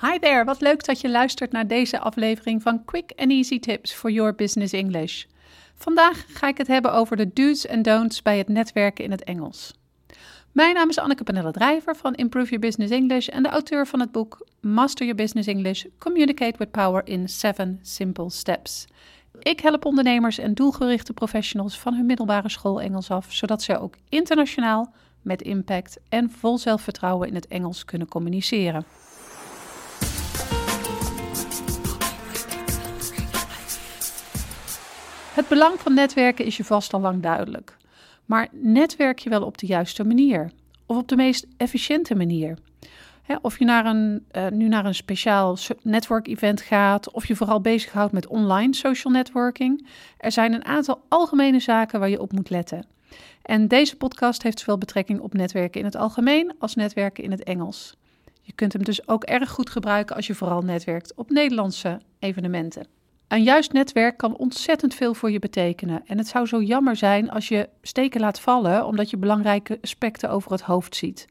Hi there, wat leuk dat je luistert naar deze aflevering van Quick and Easy Tips for Your Business English. Vandaag ga ik het hebben over de do's en don'ts bij het netwerken in het Engels. Mijn naam is Anneke Panelle Drijver van Improve Your Business English en de auteur van het boek Master Your Business English: Communicate with Power in 7 Simple Steps. Ik help ondernemers en doelgerichte professionals van hun middelbare school Engels af, zodat ze ook internationaal met impact en vol zelfvertrouwen in het Engels kunnen communiceren. Het belang van netwerken is je vast al lang duidelijk. Maar netwerk je wel op de juiste manier? Of op de meest efficiënte manier? of je naar een, uh, nu naar een speciaal network-event gaat, of je vooral bezighoudt met online social networking. Er zijn een aantal algemene zaken waar je op moet letten. En deze podcast heeft zowel betrekking op netwerken in het algemeen als netwerken in het Engels. Je kunt hem dus ook erg goed gebruiken als je vooral netwerkt op Nederlandse evenementen. Een juist netwerk kan ontzettend veel voor je betekenen. En het zou zo jammer zijn als je steken laat vallen omdat je belangrijke aspecten over het hoofd ziet.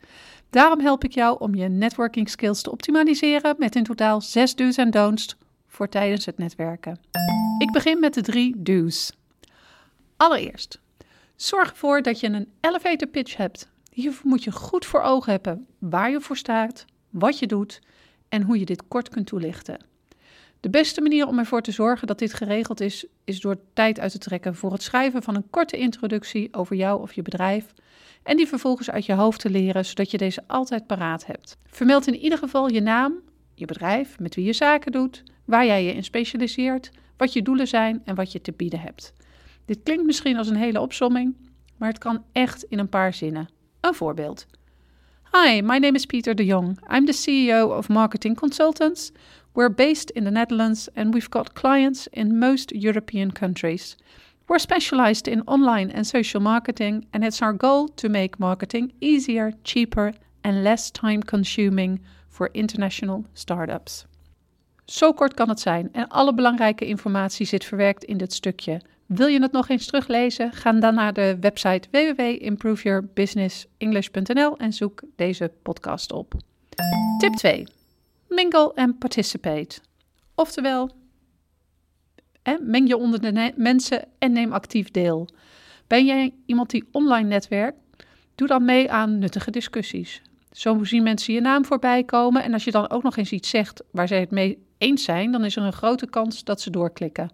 Daarom help ik jou om je networking skills te optimaliseren met in totaal 6 do's en don'ts voor tijdens het netwerken. Ik begin met de drie do's. Allereerst, zorg ervoor dat je een elevator pitch hebt. Hiervoor moet je goed voor ogen hebben waar je voor staat, wat je doet en hoe je dit kort kunt toelichten. De beste manier om ervoor te zorgen dat dit geregeld is, is door tijd uit te trekken voor het schrijven van een korte introductie over jou of je bedrijf en die vervolgens uit je hoofd te leren, zodat je deze altijd paraat hebt. Vermeld in ieder geval je naam, je bedrijf, met wie je zaken doet, waar jij je in specialiseert, wat je doelen zijn en wat je te bieden hebt. Dit klinkt misschien als een hele opsomming, maar het kan echt in een paar zinnen. Een voorbeeld. Hi, my name is Peter de Jong. I'm the CEO of Marketing Consultants. We're based in the Netherlands and we've got clients in most European countries. We're specialized in online and social marketing, and it's our goal to make marketing easier, cheaper, and less time consuming for international startups. Zo kort kan het zijn en alle belangrijke informatie zit verwerkt in dit stukje. Wil je het nog eens teruglezen? Ga dan naar de website www.improveyourbusinessenglish.nl en zoek deze podcast op. Tip 2. Mingle and participate. Oftewel, meng je onder de mensen en neem actief deel. Ben jij iemand die online netwerkt? Doe dan mee aan nuttige discussies. Zo zien mensen je naam voorbij komen en als je dan ook nog eens iets zegt waar zij het mee eens zijn, dan is er een grote kans dat ze doorklikken.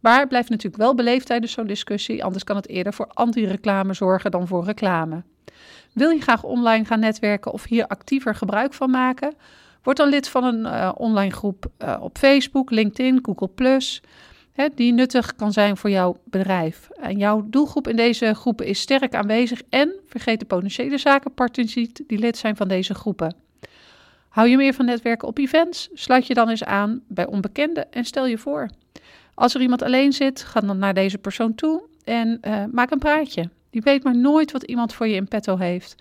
Maar blijft natuurlijk wel beleefd tijdens zo'n discussie, anders kan het eerder voor anti-reclame zorgen dan voor reclame. Wil je graag online gaan netwerken of hier actiever gebruik van maken? Word dan lid van een uh, online groep uh, op Facebook, LinkedIn, Google die nuttig kan zijn voor jouw bedrijf. En jouw doelgroep in deze groepen is sterk aanwezig en vergeet de potentiële zakenpartners die lid zijn van deze groepen. Hou je meer van netwerken op events? Sluit je dan eens aan bij onbekenden en stel je voor. Als er iemand alleen zit, ga dan naar deze persoon toe en uh, maak een praatje. Je weet maar nooit wat iemand voor je in petto heeft.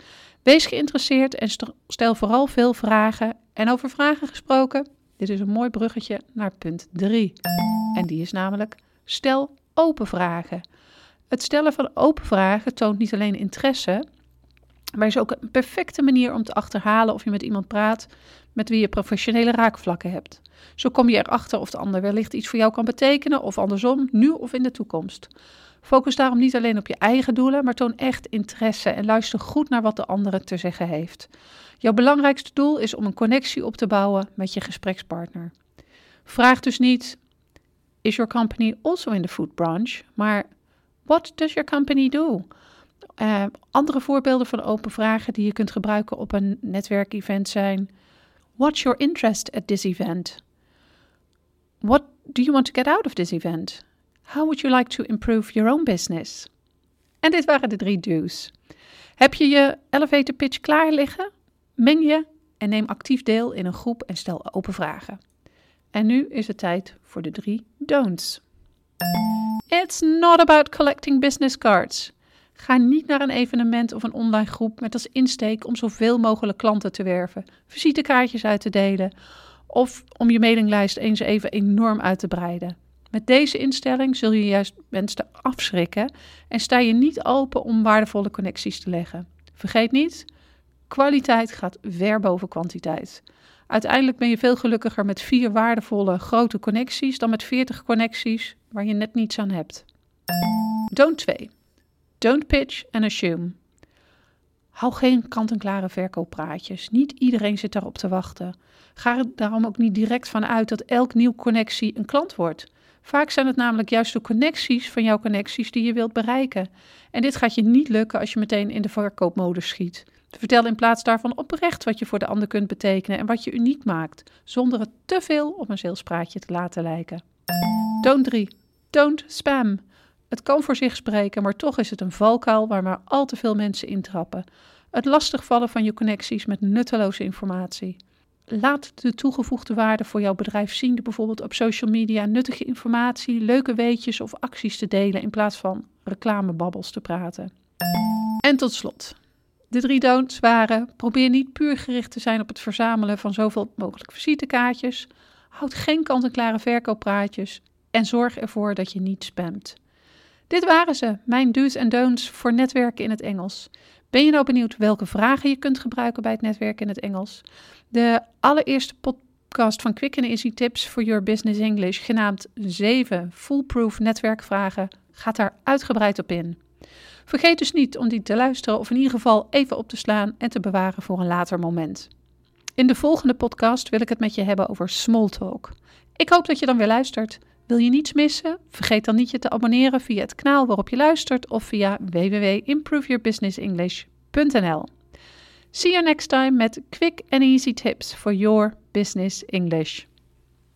Wees geïnteresseerd en stel vooral veel vragen. En over vragen gesproken, dit is een mooi bruggetje naar punt 3. En die is namelijk: stel open vragen. Het stellen van open vragen toont niet alleen interesse, maar is ook een perfecte manier om te achterhalen of je met iemand praat met wie je professionele raakvlakken hebt. Zo kom je erachter of de ander wellicht iets voor jou kan betekenen, of andersom, nu of in de toekomst. Focus daarom niet alleen op je eigen doelen, maar toon echt interesse en luister goed naar wat de andere te zeggen heeft. Jouw belangrijkste doel is om een connectie op te bouwen met je gesprekspartner. Vraag dus niet: Is your company also in the food branch? Maar what does your company do? Uh, andere voorbeelden van open vragen die je kunt gebruiken op een netwerkevent zijn: What's your interest at this event? What do you want to get out of this event? How would you like to improve your own business? En dit waren de drie do's. Heb je je elevator pitch klaar liggen? Meng je en neem actief deel in een groep en stel open vragen. En nu is het tijd voor de drie don'ts. It's not about collecting business cards. Ga niet naar een evenement of een online groep met als insteek om zoveel mogelijk klanten te werven, visitekaartjes uit te delen of om je mailinglijst eens even enorm uit te breiden. Met deze instelling zul je juist mensen afschrikken en sta je niet open om waardevolle connecties te leggen. Vergeet niet, kwaliteit gaat ver boven kwantiteit. Uiteindelijk ben je veel gelukkiger met vier waardevolle grote connecties dan met 40 connecties waar je net niets aan hebt. Don't 2. Don't pitch and assume. Hou geen kant-en-klare verkooppraatjes. Niet iedereen zit daarop te wachten. Ga er daarom ook niet direct van uit dat elk nieuw connectie een klant wordt. Vaak zijn het namelijk juist de connecties van jouw connecties die je wilt bereiken. En dit gaat je niet lukken als je meteen in de verkoopmodus schiet. Vertel in plaats daarvan oprecht wat je voor de ander kunt betekenen en wat je uniek maakt, zonder het te veel op een salespraatje te laten lijken. Don't 3. Don't spam. Het kan voor zich spreken, maar toch is het een valkuil waar maar al te veel mensen intrappen. Het lastigvallen van je connecties met nutteloze informatie. Laat de toegevoegde waarde voor jouw bedrijf zien door bijvoorbeeld op social media nuttige informatie, leuke weetjes of acties te delen in plaats van reclamebabbels te praten. En tot slot, de drie don'ts waren: probeer niet puur gericht te zijn op het verzamelen van zoveel mogelijk visitekaartjes. Houd geen kant-en-klare verkooppraatjes en zorg ervoor dat je niet spamt. Dit waren ze, mijn do's en don'ts voor netwerken in het Engels. Ben je nou benieuwd welke vragen je kunt gebruiken bij het netwerken in het Engels? De allereerste podcast van Quick and Easy Tips for Your Business English, genaamd 7 Foolproof netwerkvragen, gaat daar uitgebreid op in. Vergeet dus niet om die te luisteren of in ieder geval even op te slaan en te bewaren voor een later moment. In de volgende podcast wil ik het met je hebben over small talk. Ik hoop dat je dan weer luistert. Wil je niets missen? Vergeet dan niet je te abonneren via het kanaal waarop je luistert of via www.improveyourbusinessenglish.nl. See you next time met quick and easy tips for your business English.